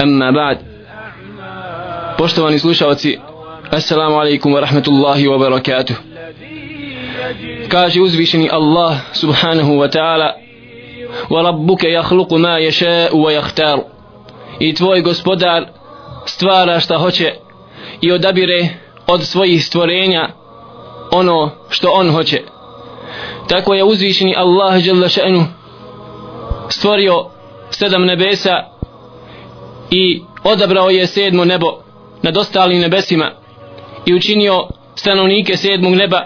أما بعد poštovani slušalci assalamu alaikum wa rahmatullahi wa barakatuh kaže uzvišeni Allah subhanahu wa ta'ala wa rabbuke jahluku ma ješa'u wa jahtaru i tvoj gospodar stvara šta hoće i odabire od svojih stvorenja ono što on hoće tako je uzvišeni Allah jalla še'nu stvorio sedam nebesa i odabrao je sedmo nebo nad ostalim nebesima i učinio stanovnike sedmog neba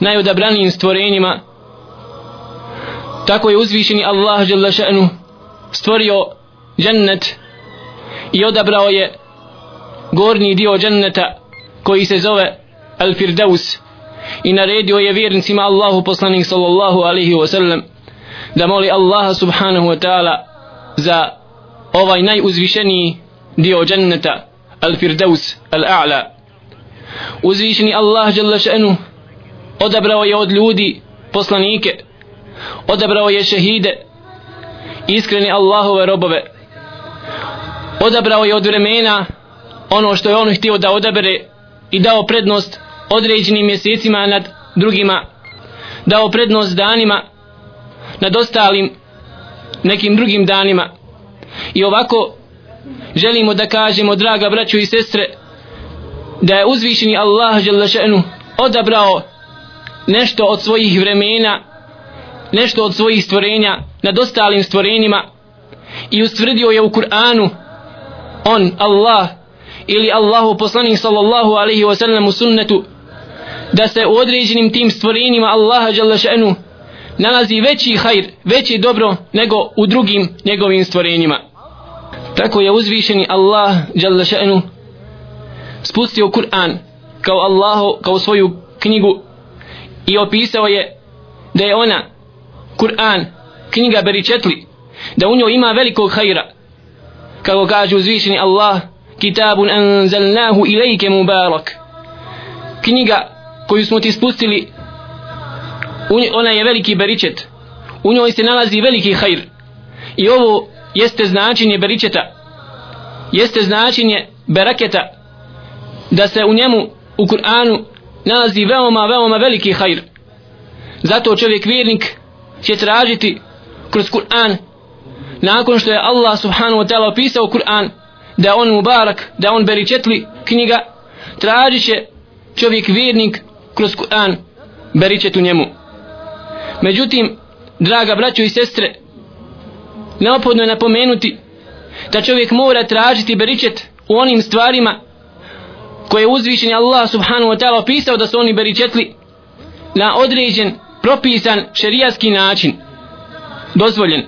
najodabranijim stvorenjima. Tako je uzvišeni Allah jalla stvorio džennet i odabrao je gornji dio dženneta koji se zove Al-Firdaus i naredio je vjernicima Allahu poslanik sallallahu alaihi wasallam da moli Allaha subhanahu wa ta'ala za ovaj najuzvišeniji dio dženneta Al-Firdaus Al-A'la. Uzvišeni Allah jalla še'nu odabrao je od ljudi poslanike odabrao je šehide iskreni Allahove robove odabrao je od vremena ono što je on htio da odabere i dao prednost određenim mjesecima nad drugima dao prednost danima nad ostalim nekim drugim danima i ovako želimo da kažemo draga braćo i sestre da je uzvišeni Allah Đelešenu odabrao nešto od svojih vremena nešto od svojih stvorenja nad ostalim stvorenjima i ustvrdio je u Kur'anu on Allah ili Allahu poslanik sallallahu alaihi wa sallam u sunnetu da se u određenim tim stvorenjima Allaha jalla nalazi veći hajr, veći dobro nego u drugim njegovim stvorenjima tako je uzvišeni Allah dželle šanu spustio Kur'an kao Allahu, kao svoju knjigu i opisao je da je ona Kur'an, knjiga beričetli da u njoj ima velikog hajra. Kako kaže uzvišeni Allah kitabun anzalnahu ilajke mubarak. Knjiga koju smo ti spustili ona je veliki beričet. U njoj se nalazi veliki hajr. I ovo jeste značenje beričeta jeste značenje beraketa da se u njemu u Kur'anu nalazi veoma veoma veliki hajr zato čovjek vjernik će tražiti kroz Kur'an nakon što je Allah subhanahu wa ta'ala opisao Kur'an da on mubarak, da on beričetli knjiga, tražit će čovjek vjernik kroz Kur'an beričet u njemu. Međutim, draga braćo i sestre, neophodno je napomenuti da čovjek mora tražiti beričet u onim stvarima koje je uzvišen Allah subhanahu wa ta'ala opisao da su oni beričetli na određen, propisan šerijatski način. Dozvoljen.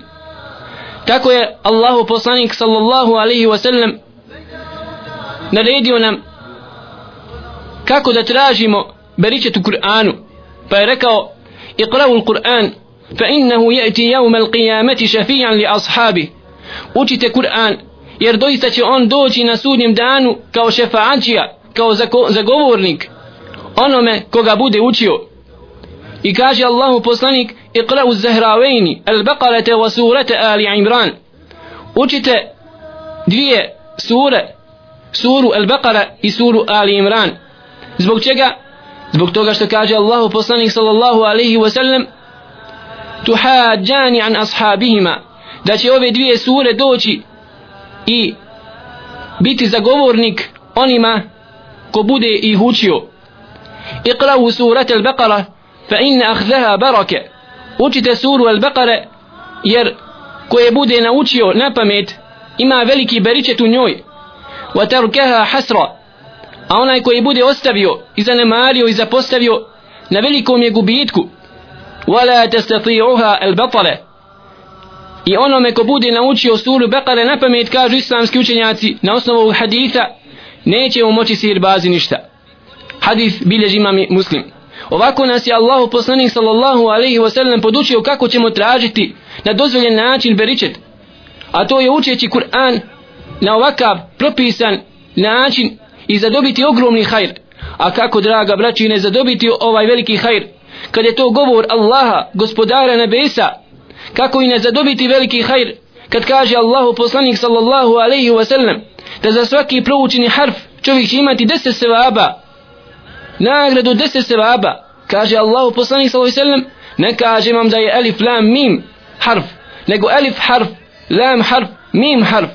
Tako je Allahu poslanik sallallahu alaihi wa sallam naredio nam kako da tražimo beričet u Kur'anu. Pa je rekao iqra'u l-Kur'an fa innahu jeti jevme l-qiyameti li ashabi učite Kur'an jer doista će on doći na sudnjem danu kao šefađija kao zagovornik onome koga bude učio. I kaže Allahu poslanik iqra'u zahravejni al-baqarate wa surate ali imran. Učite dvije sure suru al-baqara i suru ali imran. Zbog čega? Zbog toga što kaže Allahu poslanik sallallahu alaihi wa sallam tuhađani an ashabihima da će ove dvije sure doći i biti zagovornik onima ko bude ih učio. Iqra'u surat al-baqara fa inna akhdaha barake. Učite suru al-baqara jer koje bude naučio na pamet ima veliki beričet u njoj. Wa tarkaha hasra a onaj koji bude ostavio i zanemario i zapostavio na velikom je gubitku. ولا تستطيعها البطلة i onome ko bude naučio suru Bekare na pamet kažu islamski učenjaci na osnovu haditha neće mu moći sirbazi ništa. Hadith bilježi imam muslim. Ovako nas je Allahu poslanik sallallahu alaihi wasallam podučio kako ćemo tražiti na dozvoljen način beričet. A to je učeći Kur'an na ovakav propisan način i zadobiti ogromni hajr. A kako draga braći ne zadobiti ovaj veliki hajr? Kad je to govor Allaha gospodara nebesa kako i ne zadobiti veliki hajr kad kaže Allahu poslanik sallallahu alaihi wa sallam da za svaki proučeni harf čovjek će imati deset sevaba nagradu deset sevaba kaže Allahu poslanik sallallahu alaihi wa sallam ne kaže vam da je alif lam mim harf nego alif harf lam harf mim harf.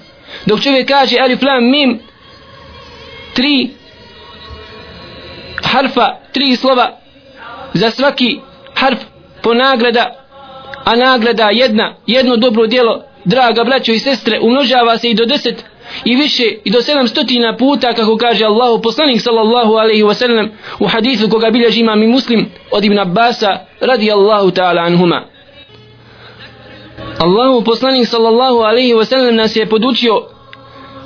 Dok čovjek kaže alif lam mim tri harfa tri slova za svaki harf po nagrada a nagrada jedna, jedno dobro djelo, draga braćo i sestre, umnožava se i do deset i više i do sedam stotina puta kako kaže Allahu poslanik sallallahu alaihi wasallam u hadithu koga bilježi imam i muslim od Ibn Abbasa radi Allahu ta'ala anhuma. Allahu poslanik sallallahu alaihi wasallam nas je podučio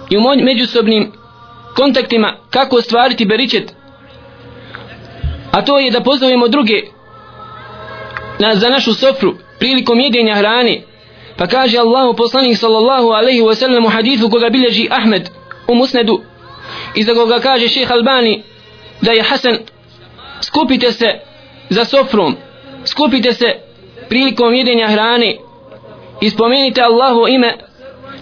i u međusobnim kontaktima kako stvariti beričet a to je da pozovemo druge na, za našu sofru prilikom jedenja hrane. Pa kaže Allahu poslanik sallallahu alaihi wa sallam u hadithu koga bilježi Ahmed u musnedu i za koga kaže šeha Albani da je Hasan skupite se za sofrom skupite se prilikom jedenja hrane i spomenite Allahu ime.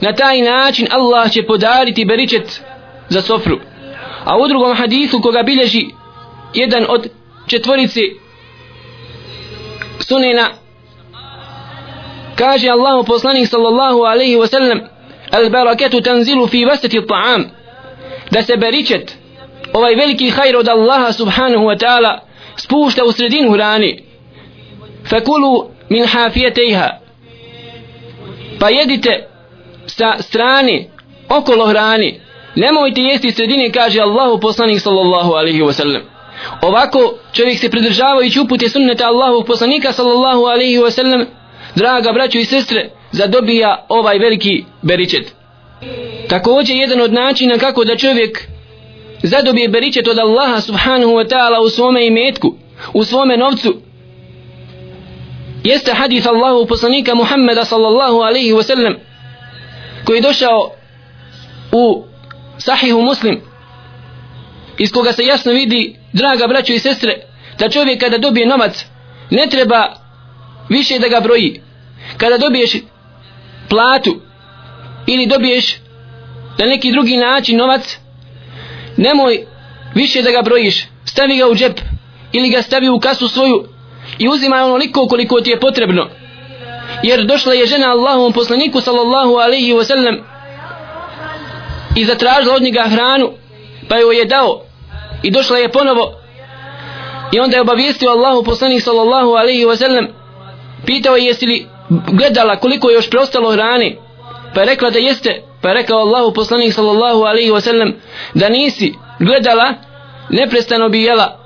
Na taj način Allah će podariti beričet za sofru. A u drugom hadithu koga bilježi jedan od četvorici sunena. Kaže Allahu poslanik sallallahu alaihi wa sallam al baraketu tanzilu fi vasati ta'am. Da se beričet ovaj veliki hajr od Allaha subhanahu wa ta'ala spušta u sredinu hrani. Fakulu min hafijetejha pa jedite sa strane okolo hrani. Nemojte jesti sredine kaže Allahu poslanik sallallahu alaihi wa sallam ovako čovjek se pridržavajući upute sunneta Allahu poslanika sallallahu alaihi wa sallam draga braćo i sestre, zadobija ovaj veliki beričet. Također jedan od načina kako da čovjek zadobije beričet od Allaha subhanahu wa ta'ala u svome imetku, u svome novcu, jeste hadith Allahu poslanika Muhammeda sallallahu alaihi wa sallam koji je došao u sahihu muslim iz koga se jasno vidi draga braćo i sestre da čovjek kada dobije novac ne treba više da ga broji. Kada dobiješ platu ili dobiješ na neki drugi način novac nemoj više da ga brojiš. Stavi ga u džep ili ga stavi u kasu svoju i uzimaj onoliko koliko ti je potrebno. Jer došla je žena Allahovom poslaniku sallallahu alaihi wasallam i zatražila od njega hranu pa joj je dao i došla je ponovo. I onda je obavijestio Allahu poslanik sallallahu alaihi wa sallam pitao je jesi li gledala koliko je još preostalo hrane? Pa je rekla da jeste. Pa je rekao Allahu poslanik sallallahu alaihi wa sallam da nisi gledala neprestano bi jela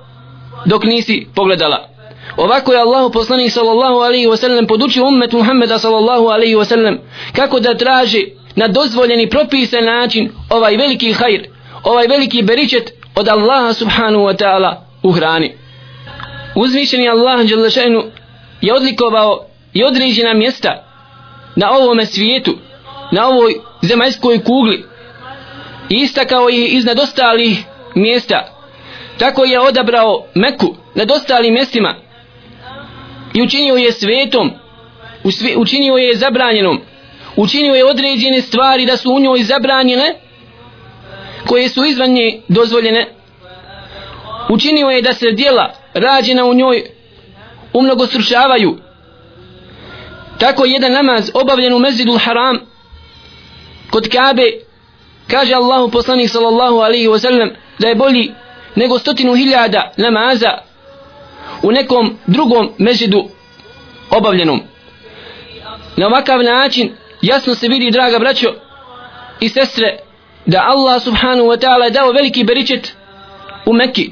dok nisi pogledala. Ovako je Allahu poslanik sallallahu alaihi wa sallam podučio ummet Muhammeda sallallahu alaihi wa sallam kako da traži na dozvoljeni propisan način ovaj veliki hajr ovaj veliki beričet od Allaha subhanahu wa ta'ala u hrani. Uzvišeni Allah je odlikovao i određena mjesta na ovome svijetu, na ovoj zemaljskoj kugli, i istakao je iznad ostalih mjesta. Tako je odabrao Meku nad ostalim mjestima i učinio je svetom, učinio je zabranjenom, učinio je određene stvari da su u njoj zabranjene, koje su izvan nje dozvoljene. Učinio je da se dijela rađena u njoj umnogo srušavaju tako jedan namaz obavljen u mezidul haram kod Kabe kaže Allahu poslanik sallallahu alaihi wa sallam da je bolji nego stotinu hiljada namaza u nekom drugom mezidu obavljenom na ovakav način jasno se vidi draga braćo i sestre da Allah subhanahu wa ta'ala dao veliki beričet u Mekki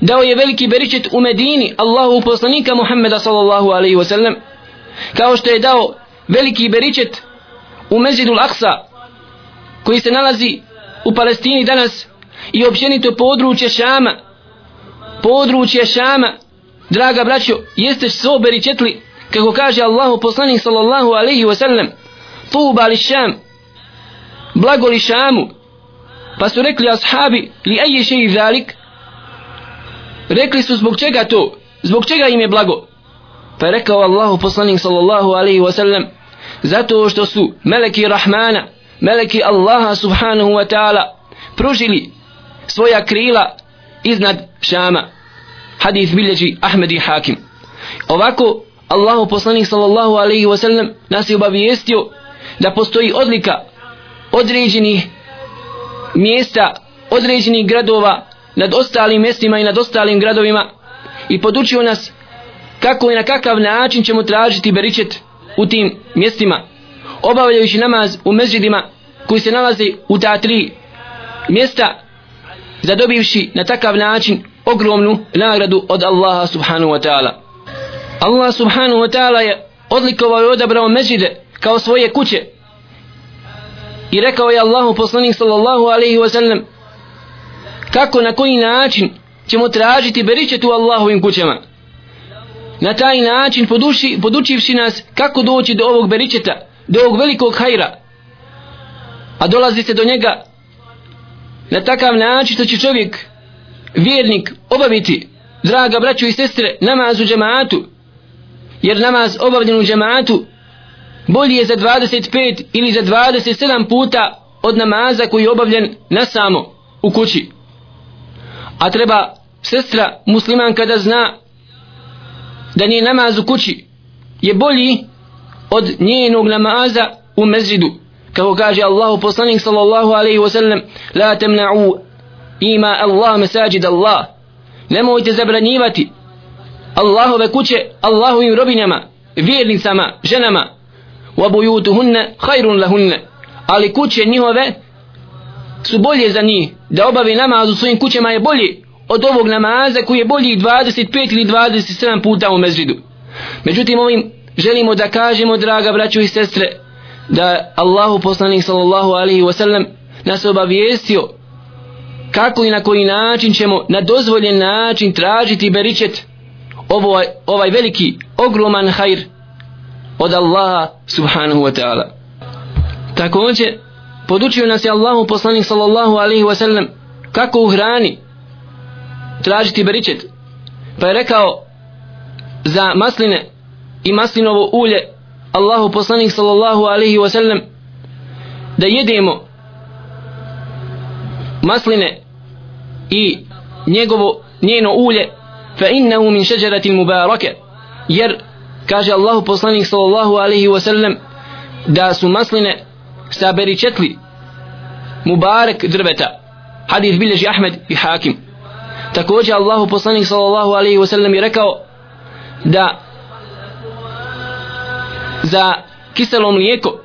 dao je veliki beričet u Medini Allahu poslanika Muhammeda sallallahu alaihi wa sallam kao što je dao veliki beričet u Mezidul Aksa koji se nalazi u Palestini danas i općenito područje Šama. Područje Šama draga braćo jeste svo beričetli kako kaže Allahu poslanik sallallahu alaihi wa sallam tuba li Šam blago li Šamu pa su rekli ashabi li aje še i zalik? Rekli su zbog čega to? Zbog čega im je blago? Pa je rekao Allahu poslanik sallallahu alaihi wa sallam zato što su meleki Rahmana meleki Allaha subhanahu wa ta'ala pružili svoja krila iznad Šama. Hadis bilježi Ahmed i Hakim. Ovako Allahu poslanik sallallahu alaihi wa sallam nas je obavijestio da postoji odlika određenih mjesta određenih gradova nad ostalim mjestima i nad ostalim gradovima i podučio nas kako i na kakav način ćemo tražiti beričet u tim mjestima obavljajući namaz u mezđidima koji se nalaze u ta tri mjesta zadobivši na takav način ogromnu nagradu od Allaha subhanahu wa ta'ala. Allah subhanahu wa ta'ala je odlikovao i odabrao mezđide kao svoje kuće i rekao je Allahu poslanik sallallahu alaihi wa sallam kako na koji način ćemo tražiti beričet u Allahovim kućama? Na taj način poduši, podučivši nas kako doći do ovog beričeta do ovog velikog hajra. A dolazi se do njega na takav način što će čovjek vjernik obaviti draga braćo i sestre namaz u džematu. Jer namaz obavljen u džematu bolji je za 25 ili za 27 puta od namaza koji je obavljen na samo u kući. A treba sestra muslimanka da zna da nije namaz u kući je bolji od njenog namaza u mezidu. kako kaže Allahu poslanik sallallahu alaihi wa sallam la temna'u ima Allah mesajid Allah. Nemojte zabranjivati Allahove kuće Allahovim robinjama vjernicama, ženama wa bujutuhunne hajrun ali kuće njihove su bolje za njih. Da obavi namaz u svojim kućama je bolje od ovog namaza koji je bolji 25 ili 27 puta u mezridu međutim ovim želimo da kažemo draga braćo i sestre da Allahu poslanik sallallahu alaihi wasallam nas obavijestio kako i na koji način ćemo na dozvoljen način tražiti beričet. Ovaj, ovaj veliki ogroman hajr od Allaha subhanahu wa ta'ala. Također podučio nas je Allahu poslanik sallallahu alaihi wa sallam kako u hrani tražiti beričet. Pa je rekao za masline i maslinovo ulje Allahu poslanik sallallahu alaihi wa sallam da jedemo masline i njegovo njeno ulje fa innahu min šeđerati mubarake jer kaže Allahu poslanik sallallahu alaihi wa sallam da su masline sa beričetli mubarek drveta hadith bilježi Ahmed i Hakim. Također Allahu poslanik sallallahu alaihi wa sallam je rekao da za kiselo mlijeko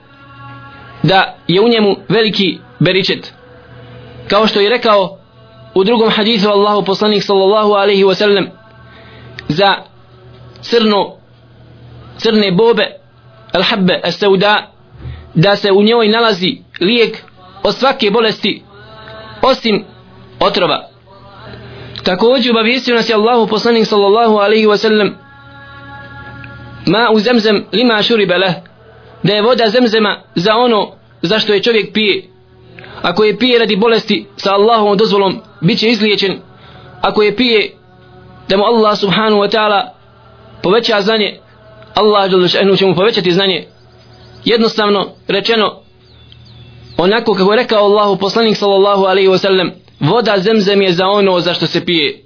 da je u njemu veliki beričet. Kao što je rekao u drugom hadithu Allahu poslanik sallallahu alaihi wa sallam za crno crne bobe alhabbe estauda da se u njoj nalazi lijek od svake bolesti osim otrova. Također obavijestio nas je Allahu poslanik sallallahu alaihi wasallam ma u zemzem lima šuribe leh da je voda zemzema za ono zašto je čovjek pije. Ako je pije radi bolesti sa Allahom dozvolom bit će izliječen. Ako je pije da mu Allah subhanahu wa ta'ala poveća znanje Allah će mu povećati znanje. Jednostavno rečeno onako kako je rekao Allahu poslanik sallallahu alaihi wasallam voda zemzem je za ono za što se pije.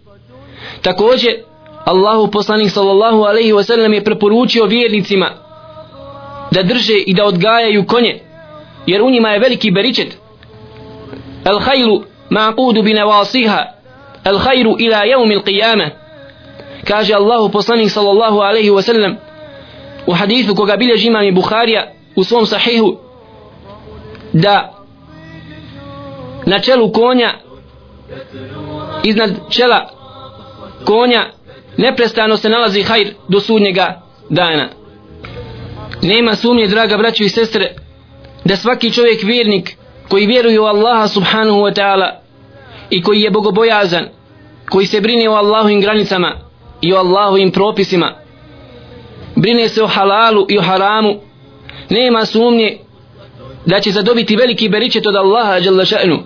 Također Allahu poslanik sallallahu alaihi wasallam je preporučio vjernicima da drže i da odgajaju konje jer u njima je veliki beričet. Al hajlu ma'qudu bi nawasiha al hajru ila jevmi il qiyamah. Kaže Allahu poslanik sallallahu alaihi wasallam u hadithu koga bilježi imam i Buharija u svom sahihu da na čelu konja iznad čela konja neprestano se nalazi hajr do sudnjega dana. Nema sumnje draga braćo i sestre da svaki čovjek vjernik koji vjeruje u Allaha subhanahu wa ta'ala i koji je bogobojazan koji se brine o Allahovim granicama i o Allahovim propisima brine se o halalu i o haramu nema sumnje da će zadobiti veliki beričet od Allaha jalla ša'nu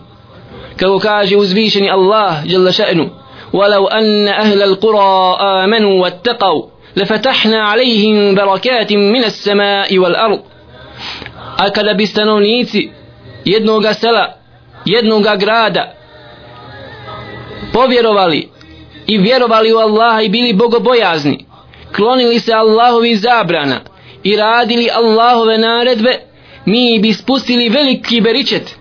kako kaže uzvišeni Allah jalla ša'nu ولو أن أهل القرى آمنوا واتقوا لفتحنا عليهم بركات من السماء والأرض أكد بستنونيتي jednoga sela, jednoga grada povjerovali i vjerovali u Allaha i bili bogobojazni klonili se Allahovi zabrana i radili Allahove naredbe mi bi spustili veliki beričet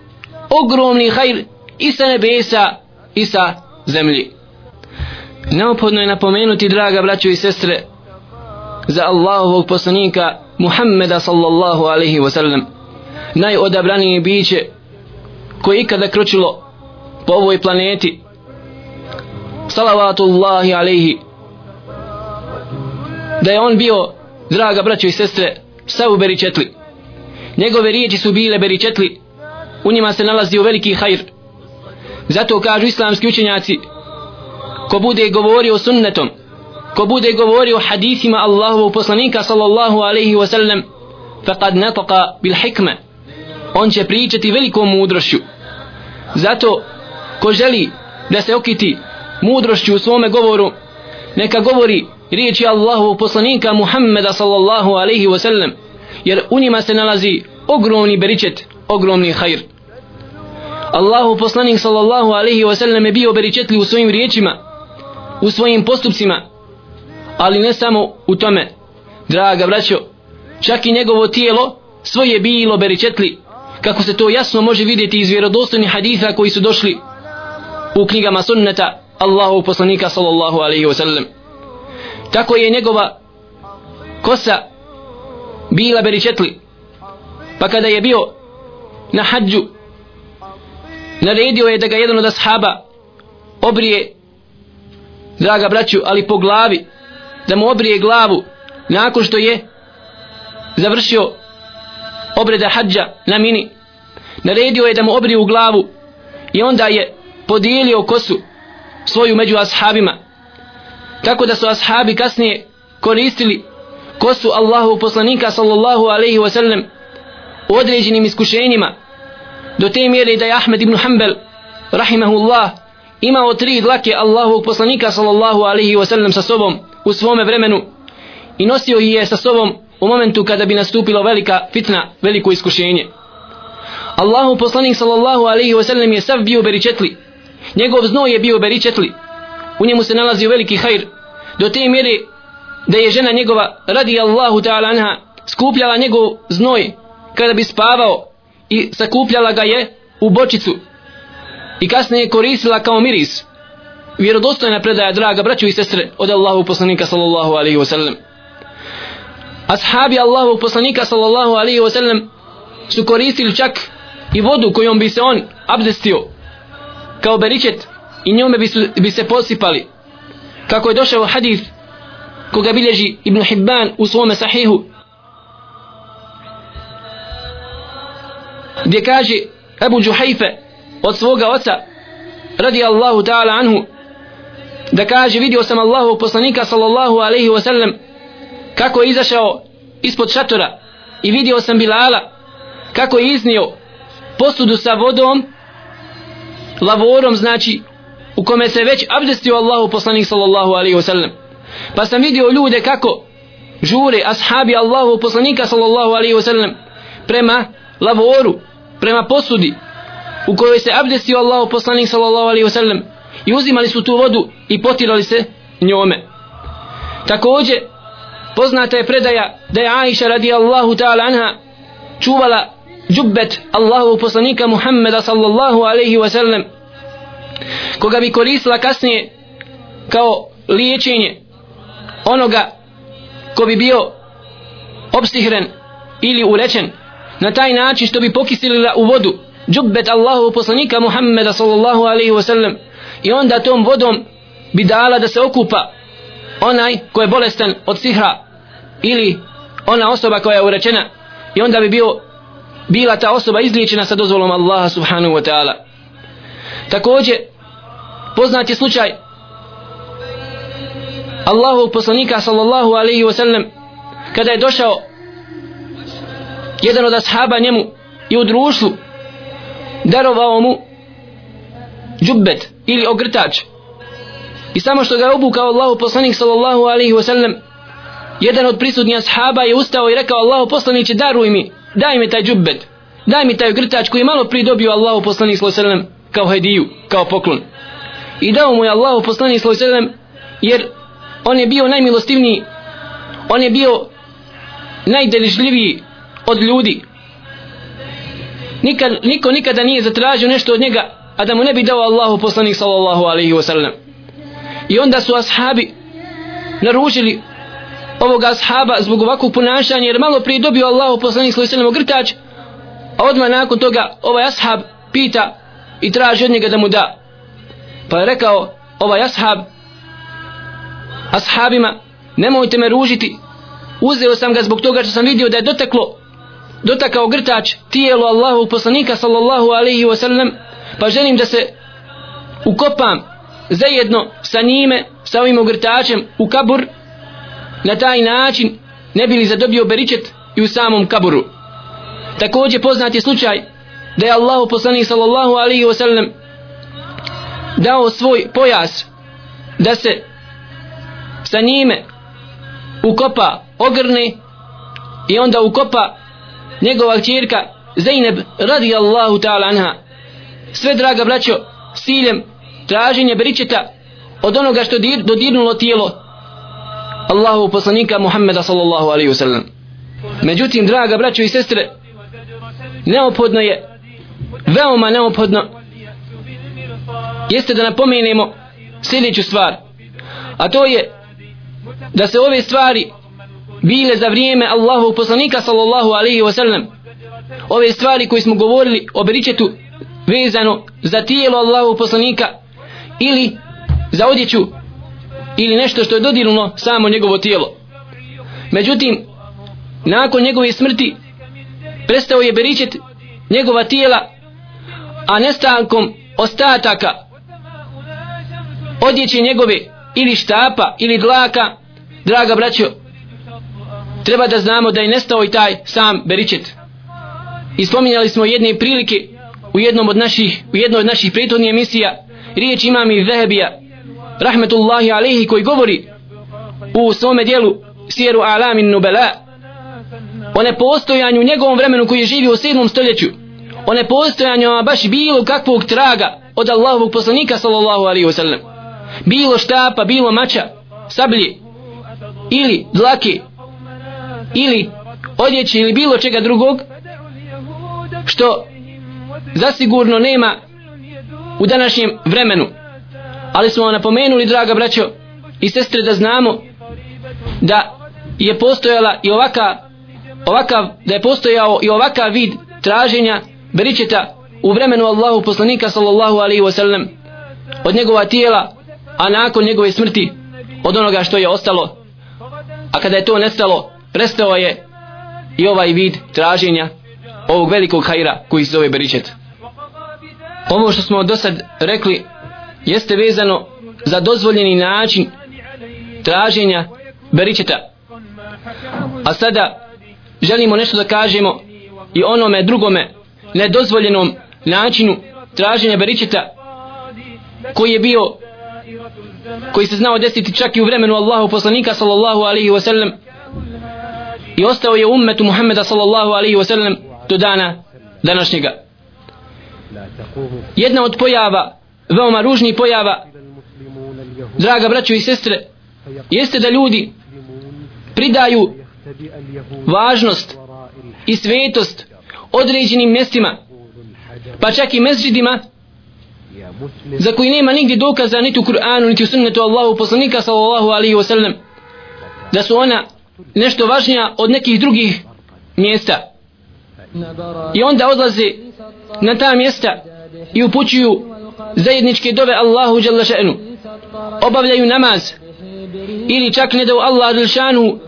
ogromni hajr i sa nebesa i sa zemlji. Neophodno je napomenuti draga braćo i sestre za Allahovog poslanika Muhammeda sallallahu alaihi wa sallam najodabranije biće koje ikada kročilo po ovoj planeti. Salavatullahi alaihi da je on bio draga braćo i sestre sav beričetli. Njegove riječi su bile beričetli. U njima se nalazi u veliki hajr. Zato kažu islamski učenjaci ko bude govorio sunnetom ko bude govorio hadisima Allahovog poslanika sallallahu alaihi wa sallam faqad nataka bil hikme. On će pričati velikom mudrošću. Zato ko želi da se okiti mudrošću u svome govoru neka govori riječi Allahu poslanika Muhammeda sallallahu alaihi wasallam jer u njima se nalazi ogromni beričet ogromni hajr. Allahu poslanik sallallahu alaihi wasallam je bio beričetli u svojim riječima u svojim postupcima ali ne samo u tome. Draga braćo čak i njegovo tijelo svoje je bilo beričetli kako se to jasno može vidjeti iz vjerodostojnih haditha koji su došli u knjigama sunneta Allahu poslanika sallallahu alaihi wasallam tako je njegova kosa bila beričetli pa kada je bio na hađu naredio je da ga jedan od ashaba obrije draga braću ali po glavi da mu obrije glavu nakon što je završio obreda hađa na mini naredio je da mu obrije u glavu i onda je podijelio kosu svoju među ashabima tako da su ashabi kasnije koristili kosu Allahu poslanika sallallahu alaihi wa sallam u određenim iskušenjima do te mjere da je Ahmed ibn Hanbel rahimahullah imao tri dlake Allahu poslanika sallallahu alaihi wa sallam sa sobom u svome vremenu i nosio ih je sa sobom u momentu kada bi nastupilo velika fitna, veliko iskušenje. Allahu poslanik sallallahu alaihi wasallam je sav bio beričetli. Njegov znoj je bio beričetli. U njemu se nalazio veliki hajr. Do te mjere da je žena njegova radi Allahu ta'ala anha skupljala njegov znoj kada bi spavao i sakupljala ga je u bočicu i kasnije je koristila kao miris vjerodostojna predaja draga braću i sestre od Allahu poslanika sallallahu alaihi wasallam ashabi Allahu poslanika sallallahu alaihi wasallam su koristili čak i vodu kojom bi se on abdestio kao beričet i njome bi, su, bi se posipali. Kako je došao hadith koga bilježi Ibn Hibban u svome sahihu gdje kaže Ebu Džuhajfe od svoga oca radi Allahu ta'ala anhu da kaže vidio sam Allahu poslanika sallallahu alaihi wa sallam kako je izašao ispod šatora i vidio sam Bilala kako je iznio posudu sa vodom lavorom znači u kome se već abdestio Allahu poslanik sallallahu alaihi wasallam. Pa sam vidio ljude kako žure ashabi Allahu poslanika sallallahu alaihi wasallam prema lavoru prema posudi u kojoj se abdestio Allahu poslanik sallallahu alaihi wasallam i uzimali su tu vodu i potirali se njome. Također poznata je predaja da je Aisha radijallahu ta'ala anha čuvala džubbet Allahu poslanika Muhammeda sallallahu alaihi wa sallam koga bi koristila kasnije kao liječenje onoga ko bi bio obstihren ili ulečen na taj način što bi pokisilila u vodu džubbet Allahu poslanika Muhammeda sallallahu alaihi wasallam i onda tom vodom bi dala da se okupa onaj ko je bolestan od sihra ili ona osoba koja je urečena i onda bi bio bila ta osoba izliječena sa dozvolom Allaha subhanahu wa ta'ala također poznat je slučaj Allahov poslanika sallallahu alaihi wasallam kada je došao jedan od ashaba njemu i u društvu darovao mu džubbet ili ogrtač. I samo što ga je obukao Allahu poslanik sallallahu alaihi wasallam jedan od prisutnih ashaba je ustao i rekao Allahu poslaniće daruj mi daj mi taj džubbet daj mi taj ogrtač koji je malo prije dobio Allahu poslanik sallallahu alaihi wasallam kao hediju, kao poklon. I dao mu je Allahu poslanik sallallahu alejhi jer on je bio najmilostivniji on je bio najdeližljiviji od ljudi. Nikad, niko nikada nije zatražio nešto od njega a da mu ne bi dao Allahu poslanik sallallahu alaihi ve i onda su ashabi naručili ovoga ashaba zbog ovakvog ponašanja jer malo prije dobio Allahu poslanik sallallahu alaihi ve grtač, a odmah nakon toga ovaj ashab pita i traži od njega da mu da. Pa je rekao ovaj ashab ashabima nemojte me ružiti uzeo sam ga zbog toga što sam vidio da je doteklo dotakao grtač tijelo Allahu poslanika sallallahu alaihi wa sallam pa želim da se ukopam zajedno sa njime sa ovim ogrtačem u kabur. Na taj način ne bili zadobio beričet i u samom kaburu također poznat je slučaj da je Allahu poslanik sallallahu alaihi wa sallam dao svoj pojas da se sa njime ukopa ogrne i onda ukopa njegova čirka Zainab radijallahu ta'ala anha. Sve draga braćo s ciljem traženje beričeta od onoga što dir, dodirnulo tijelo Allahu poslanika Muhammeda sallallahu alaihi wasallam. Međutim draga braćo i sestre neophodno je veoma neophodno jeste da napomenemo sljedeću stvar a to je da se ove stvari bile za vrijeme Allahu poslanika sallallahu alaihi wa sallam. Ove stvari koje smo govorili o beričetu vezano za tijelo Allahu poslanika ili za odjeću ili nešto što je dodirno samo njegovo tijelo. Međutim nakon njegove smrti prestao je beričet njegova tijela a nestankom ostataka odjeće njegove ili štapa ili dlaka draga braćo treba da znamo da je nestao i taj sam beričet i spominjali smo jedne prilike u jednom od naših u jednoj od naših prethodnih emisija riječ imam i Zehebija rahmetullahi alaihi koji govori u svome dijelu Sijeru Alamin Nubela o nepostojanju u njegovom vremenu koji je živio u 7. stoljeću o nepostojanju baš bilo kakvog traga od Allahovog poslanika sallallahu alaihi wasallam. Bilo štapa, bilo mača sablje ili dlake ili odjeće ili bilo čega drugog što zasigurno nema u današnjem vremenu. Ali smo napomenuli draga braćo i sestre da znamo da je postojala i ovaka ovakav, da je postojao i ovakav vid traženja beričeta u vremenu Allahu poslanika sallallahu alaihi wasallam od njegova tijela a nakon njegove smrti od onoga što je ostalo. A kada je to nestalo prestao je i ovaj vid traženja ovog velikog hajra koji se zove beričet. Ovo što smo do sad rekli jeste vezano za dozvoljeni način traženja beričeta. A sada želimo nešto da kažemo i onome drugome nedozvoljenom načinu traženja beričeta koji je bio koji se znao desiti čak i u vremenu Allahu poslanika sallallahu alaihi wa sallam i ostao je ummetu Muhammeda sallallahu alaihi wa sallam do dana današnjega. Jedna od pojava veoma ružni pojava draga braćo i sestre jeste da ljudi pridaju važnost i svetost određenim mjestima pa čak i mezđidima za koji nema nigdje dokaza niti u Kur'anu niti u sunnetu Allahu poslanika sallallahu alaihi wasallam da su ona nešto važnija od nekih drugih mjesta. I onda odlaze na ta mjesta i upućuju zajedničke dove Allahu jalla še'nu. Obavljaju namaz ili čak ne da Allah šanu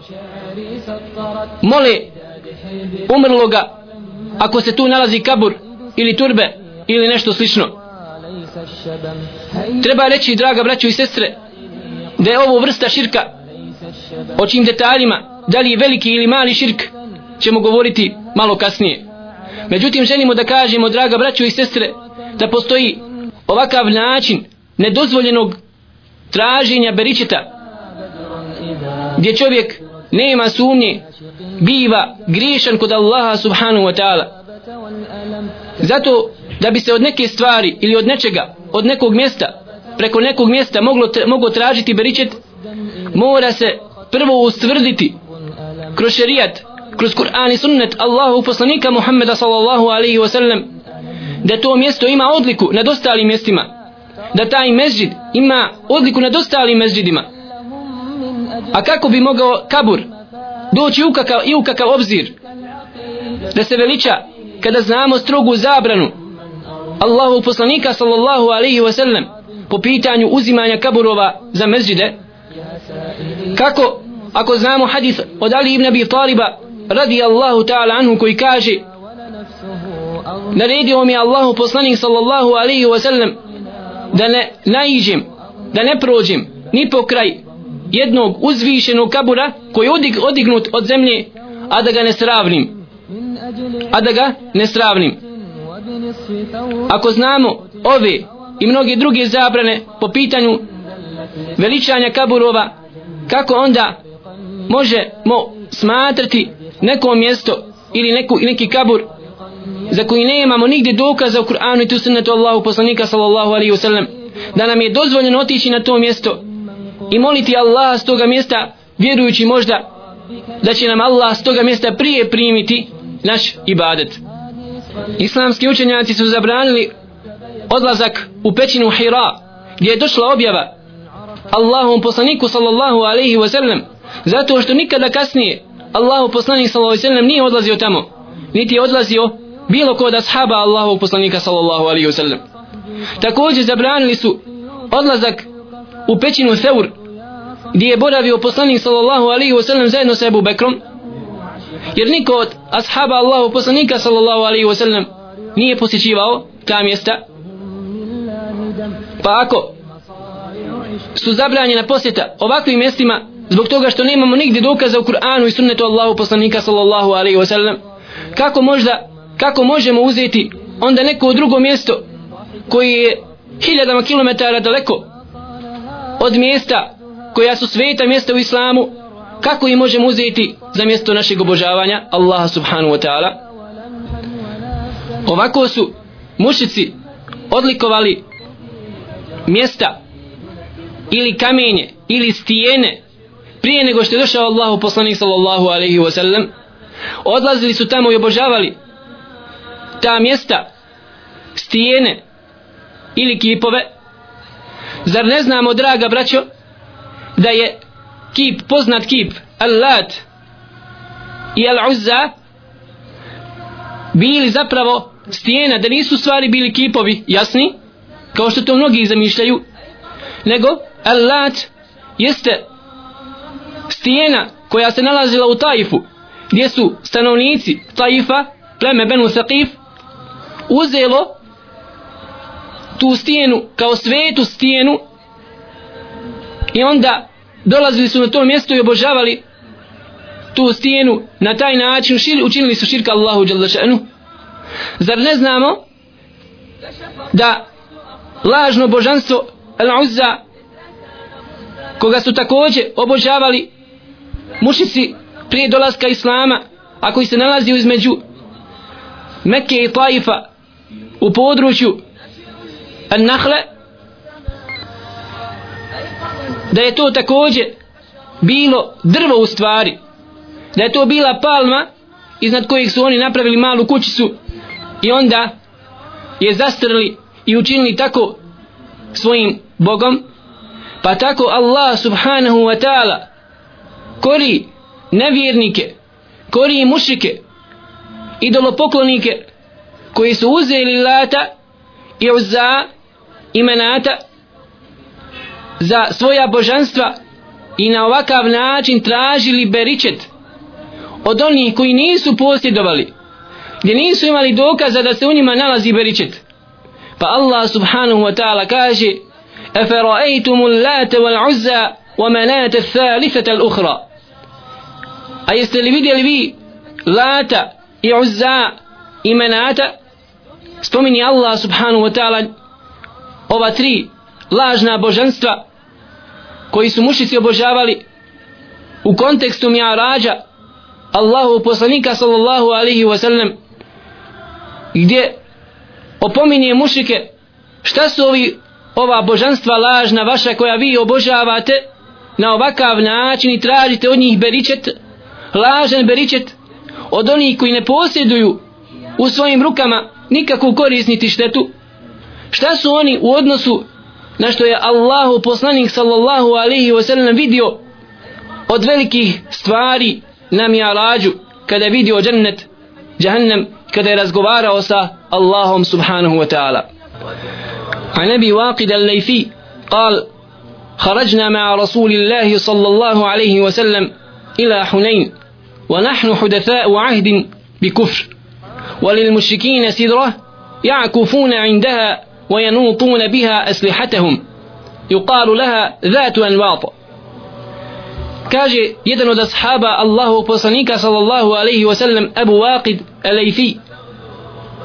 mole umrloga ako se tu nalazi kabur ili turbe ili nešto slično. Treba reći draga braćo i sestre da je ovo vrsta širka. O čim detaljima da li je veliki ili mali širk ćemo govoriti malo kasnije. Međutim želimo da kažemo draga braćo i sestre da postoji ovakav način nedozvoljenog traženja beričeta gdje čovjek nema sumnje. Biva griješan kod Allaha subhanahu wa ta'ala. Zato da bi se od neke stvari ili od nečega od nekog mjesta preko nekog mjesta moglo, moglo tražiti beričet mora se prvo ustvrditi kroz šerijat kroz Kur'an i sunnet Allahu poslanika Muhammeda sallallahu alaihi wa sallam da to mjesto ima odliku nad ostalim mjestima da taj mezđid ima odliku nad ostalim mezđidima a kako bi mogao kabur doći u kakav, i u kakav obzir? Da se veliča kada znamo strogu zabranu Allahu poslanika sallallahu alaihi wa sallam po pitanju uzimanja kaburova za mezđide kako ako znamo hadis od Ali ibn Abi Taliba radi Allahu ta'ala anhu koji kaže naredio mi Allahu poslanik sallallahu alaihi wa sallam da ne naiđem da ne prođem ni po kraj jednog uzvišenog kabura koji je odig, odignut od zemlje a da ga ne sravnim. A da ga ne sravnim. Ako znamo ove i mnoge druge zabrane po pitanju veličanja kaburova kako onda možemo smatrati neko mjesto ili neku, neki kabur za koji ne imamo nigdje dokaza u Kur'anu i tu sunnetu Allahu poslanika sallallahu alaihi wasallam da nam je dozvoljeno otići na to mjesto i moliti Allaha s toga mjesta vjerujući možda da će nam Allah s toga mjesta prije primiti naš ibadet. Islamski učenjaci su zabranili odlazak u pećinu Hira gdje je došla objava Allahom poslaniku sallallahu alaihi wa sallam zato što nikada kasnije Allahu poslanik sallallahu alaihi wa sallam nije odlazio tamo niti je odlazio bilo ko od ashaba Allahu poslanika sallallahu alaihi wa sallam. Također zabranili su odlazak u pećinu Theur gdje je boravio poslanik sallallahu alaihi wa sallam zajedno sa Ebu Bekrom. Jer niko od ashaba Allahu poslanika sallallahu alaihi wa sallam nije posjećivao ta mjesta. Pa ako su zabranjena posjeta ovakvim mjestima zbog toga što nemamo nigdje dokaza u Kur'anu i sunnetu Allahu poslanika sallallahu alaihi wa sallam kako možda kako možemo uzeti onda neko drugo mjesto koji je hiljadama kilometara daleko od mjesta koja su sveta mjesta u islamu kako ih možemo uzeti za mjesto našeg obožavanja Allaha subhanahu wa ta'ala? Ovako su mušici odlikovali mjesta ili kamenje ili stijene prije nego što je došao Allahu poslanik sallallahu alaihi wa sallam. Odlazili su tamo i obožavali ta mjesta stijene ili kipove zar ne znamo draga braćo da je kip poznat kip Al-Lat i Al-Uzza bili zapravo stijena da nisu stvari bili kipovi jasni? Kao što to mnogi zamišljaju. Nego Al-Lat jeste stijena koja se nalazila u Taifu gdje su stanovnici Taifa pleme Benu Saqif uzelo tu stijenu kao svetu stijenu. I onda dolazili su na to mjesto i obožavali tu stijenu na taj način šir, učinili su širka Allahu Đalešanu zar ne znamo da lažno božanstvo Al-Uzza koga su također obožavali mušici prije dolaska Islama a koji se nalazi između Mekke i Taifa u području An-Nahle da je to također bilo drvo u stvari da je to bila palma iznad kojih su oni napravili malu kućicu i onda je zastrli i učinili tako svojim bogom pa tako Allah subhanahu wa ta'ala kori nevjernike kori mušike idolopoklonike koji su uzeli lata i uzza imenata za svoja božanstva i na ovakav način tražili beričet od onih koji nisu posjedovali gdje nisu imali dokaza da se u njima nalazi beričet pa Allah subhanahu wa ta'ala kaže أفرأيتم اللات والعزى ومناة الثالثة الأخرى a jeste li vidjeli vi lata i uzza i menata spomini Allah subhanahu wa ta'ala ova tri lažna božanstva koji su mušici obožavali u kontekstu mi'arađa Allahu poslanika sallallahu alihi wasallam gdje opominje mušike šta su ovi ova božanstva lažna vaša koja vi obožavate na ovakav način i tražite od njih beričet lažan beričet od onih koji ne posjeduju u svojim rukama nikakvu korist niti štetu šta su oni u odnosu na što je Allahu poslanik sallallahu alaihi wasallam vidio od velikih stvari na mijalađu kada je vidio džennet jahannam kada je razgovarao sa Allahom subhanahu wa ta'ala عن ابي واقد الليثي قال خرجنا مع رسول الله صلى الله عليه وسلم الى حنين ونحن حدثاء عهد بكفر وللمشركين سدرة يعكفون عندها وينوطون بها أسلحتهم. يقال لها ذات أنواط. كاجي يدن أصحاب الله بصنيك صلى الله عليه وسلم أبو واقد الليثي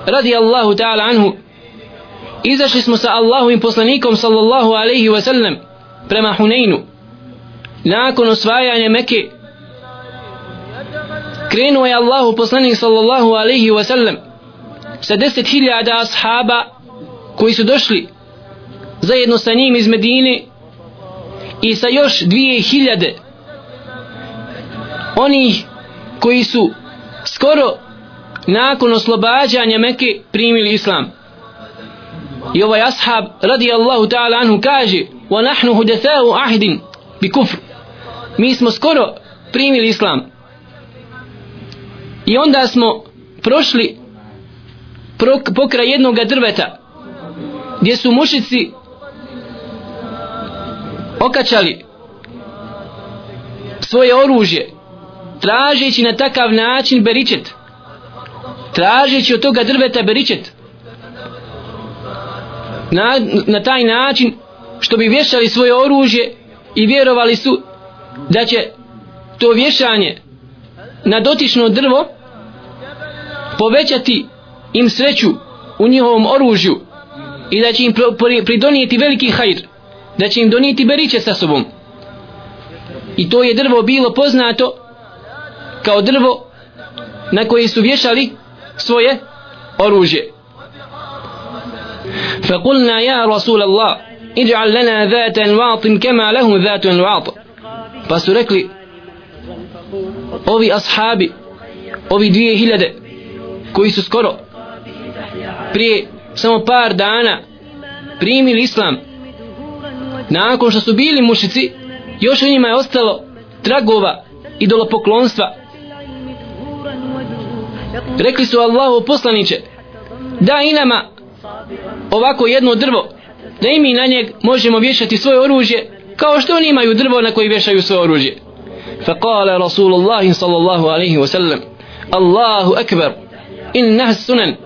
رضي الله تعالى عنه. إذا شسم الله بصنيكم صلى الله عليه وسلم؟ برما حنين ناكن أصفايا يعني مكي. krenuo je Allahu poslanik sallallahu alaihi wasallam sa deset hiljada ashaba koji su došli zajedno sa njim iz Medine i sa još dvije hiljade onih koji su skoro nakon oslobađanja Mekke primili islam. I ovaj ashab radi Allahu ta'ala anhu kaže wa nahnu hudathau ahdin bi kufr. Mi smo skoro primili islam. I onda smo prošli pokraj jednog drveta gdje su mušici okačali svoje oružje tražeći na takav način beričet tražeći od toga drveta beričet na, na taj način što bi vješali svoje oružje i vjerovali su da će to vješanje na dotično drvo povećati im sreću u njihovom oružju i da će im pridonijeti veliki hajr da će im donijeti beriće sa sobom i to je drvo bilo poznato kao drvo na koje su vješali svoje oružje فقلنا يا رسول الله اجعل لنا ذات انواط كما له ذات انواط فسركلي ovi ashabi ovi dvije hiljade koji su skoro prije samo par dana primili islam nakon što su bili mušici još u njima je ostalo tragova idolopoklonstva rekli su Allahu poslaniće da i nama ovako jedno drvo da i mi na njeg možemo vješati svoje oružje kao što oni imaju drvo na koji vješaju svoje oružje فقال رسول الله صلى الله عليه وسلم الله أكبر إنها السنن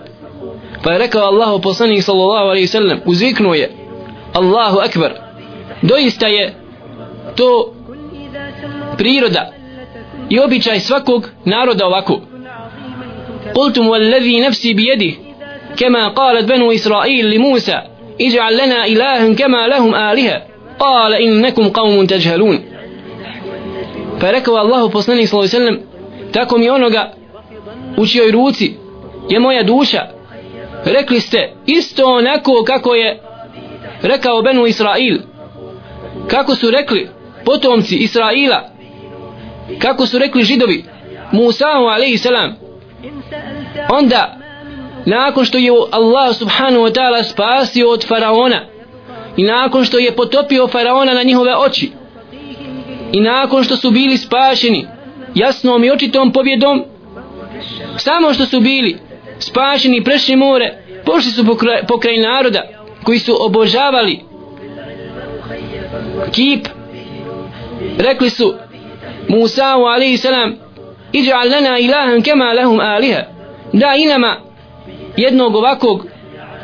فركوا الله بصني صلى الله عليه وسلم uzviknuo je Allahu Akbar doista je to priroda i običaj svakog naroda ovako قلتم والذي نفسي بيده كما قالت بنو إسرائيل لموسى اجعل لنا إلها كما لهم آلهة قال إنكم قوم تجهلون فركوا الله poslanik صلى الله عليه وسلم tako mi onoga u čijoj ruci je moja duša rekli ste isto onako kako je rekao Benu Israil. Kako su rekli potomci Israila. Kako su rekli židovi Musa alaihi salam. Onda nakon što je Allah subhanahu wa ta'ala spasio od faraona i nakon što je potopio faraona na njihove oči i nakon što su bili spašeni jasnom i očitom pobjedom samo što su bili spašeni prešli more pošli su pokraj, pokraj naroda koji su obožavali kip. Rekli su Musa alaihi salam iđa'al lana ilahan kema lahum aliha. Da inama jednog ovakvog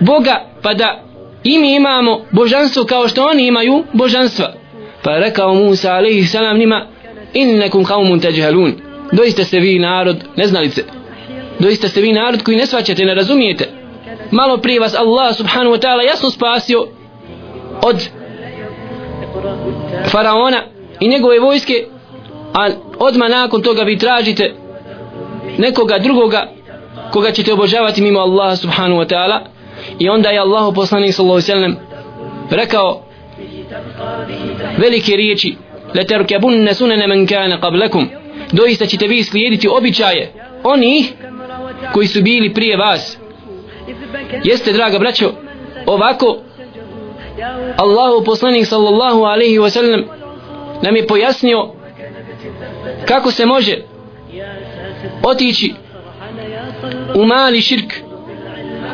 Boga pa da i mi imamo božanstvo kao što oni imaju božanstva. Pa rekao Musa alaihi salam njima innekum kaumun teđhelun doista ste vi narod neznalice doista ste vi narod koji ne svaćate ne razumijete. Malo prije vas Allah subhanahu wa ta'ala jasno spasio od faraona i njegove vojske a odmah nakon toga vi tražite nekoga drugoga koga ćete obožavati mimo Allaha subhanahu wa ta'ala. I onda je Allah poslanik sallallahu sallam rekao velike riječi leterkebunne sunene men kane qablakum. Doista ćete vi slijediti običaje onih koji su bili prije vas. Jeste draga braćo ovako Allahu poslanik sallallahu alaihi wa sallam nam je pojasnio kako se može otići u mali širk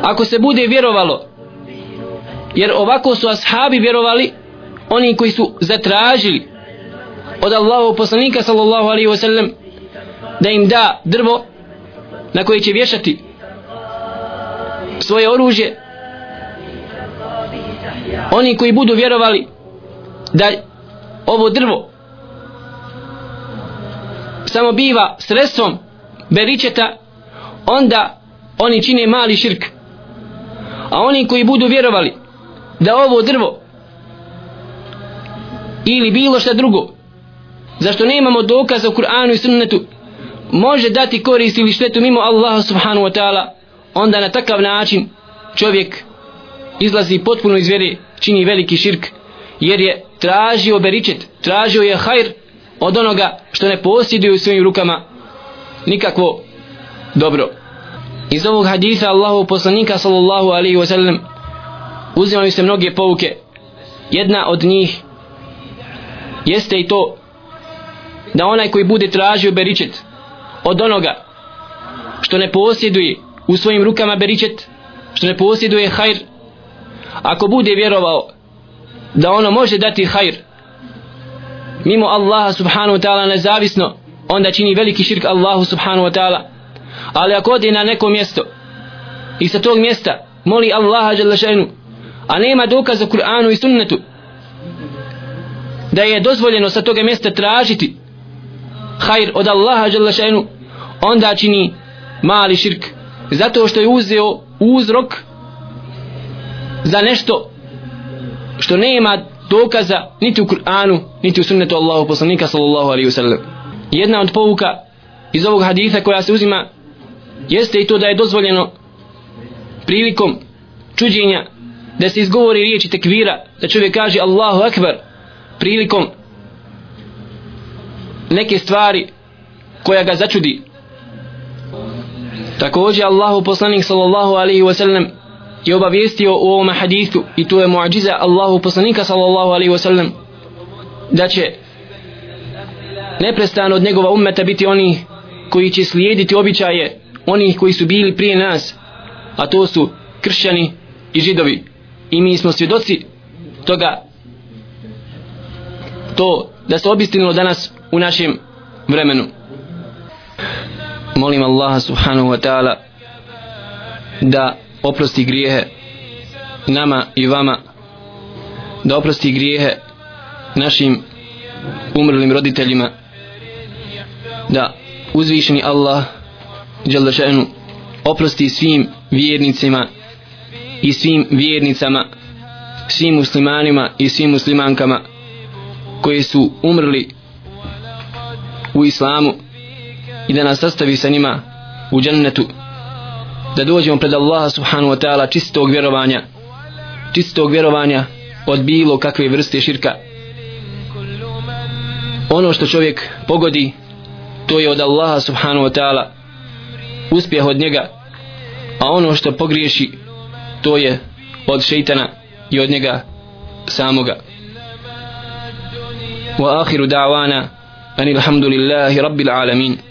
ako se bude vjerovalo. Jer ovako su ashabi vjerovali oni koji su zatražili od Allahu poslanika sallallahu alaihi wa sallam da im da drvo na koje će vješati svoje oružje oni koji budu vjerovali da ovo drvo samo biva sredstvom beričeta onda oni čine mali širk. A oni koji budu vjerovali da ovo drvo ili bilo šta drugo zašto nemamo dokaza u Kur'anu i sunnetu može dati korist ili štetu mimo Allaha subhanahu wa ta'ala onda na takav način čovjek izlazi potpuno iz vjere čini veliki širk jer je tražio beričet tražio je hajr od onoga što ne posjeduje u svojim rukama nikakvo dobro. Iz ovog hadisa Allahu poslanika sallallahu alaihi wa sallam uzimaju se mnoge pouke. Jedna od njih jeste i to da onaj koji bude tražio beričet od onoga što ne posjeduje u svojim rukama beričet što ne posjeduje hajr. Ako bude vjerovao da ono može dati hajr mimo Allaha subhanahu wa ta'ala nezavisno onda čini veliki širk Allahu subhanahu wa ta'ala. Ali ako ode na neko mjesto i sa tog mjesta moli Allaha jalla šajnu a nema dokaza u Kur'anu i sunnetu da je dozvoljeno sa toga mjesta tražiti hajr od Allaha jalla šajnu onda čini mali širk. Zato što je uzeo uzrok za nešto što nema dokaza niti u Kur'anu niti u sunnetu Allahu poslanika sallallahu alaihi wasallam. Jedna od pouka iz ovog haditha koja se uzima jeste i to da je dozvoljeno prilikom čuđenja da se izgovori riječi tekvira da čovjek kaže Allahu akbar prilikom neke stvari koja ga začudi. Također Allahu poslanik sallallahu alaihi wasallam je obavijestio u ovom hadithu i to je muadžiza Allahu poslanika sallallahu alaihi wasallam da će neprestano od njegova ummeta biti oni koji će slijediti običaje onih koji su bili prije nas a to su kršćani i židovi. I mi smo svjedoci toga. To da se obistinilo danas u našem vremenu. Molim Allaha subhanahu wa ta'ala da oprosti grijehe nama i vama da oprosti grijehe našim umrlim roditeljima da uzvišeni Allah Jalla oprosti svim vjernicima i svim vjernicama svim muslimanima i svim muslimankama koji su umrli u islamu i da nas sastavi sa njima u džennetu da dođemo pred Allaha subhanahu wa ta'ala čistog vjerovanja čistog vjerovanja od bilo kakve vrste širka. Ono što čovjek pogodi to je od Allaha subhanahu wa ta'ala uspjeh od njega a ono što pogriješi to je od šeitana i od njega samoga. وآخر دعوانا أن الحمد لله رب العالمين.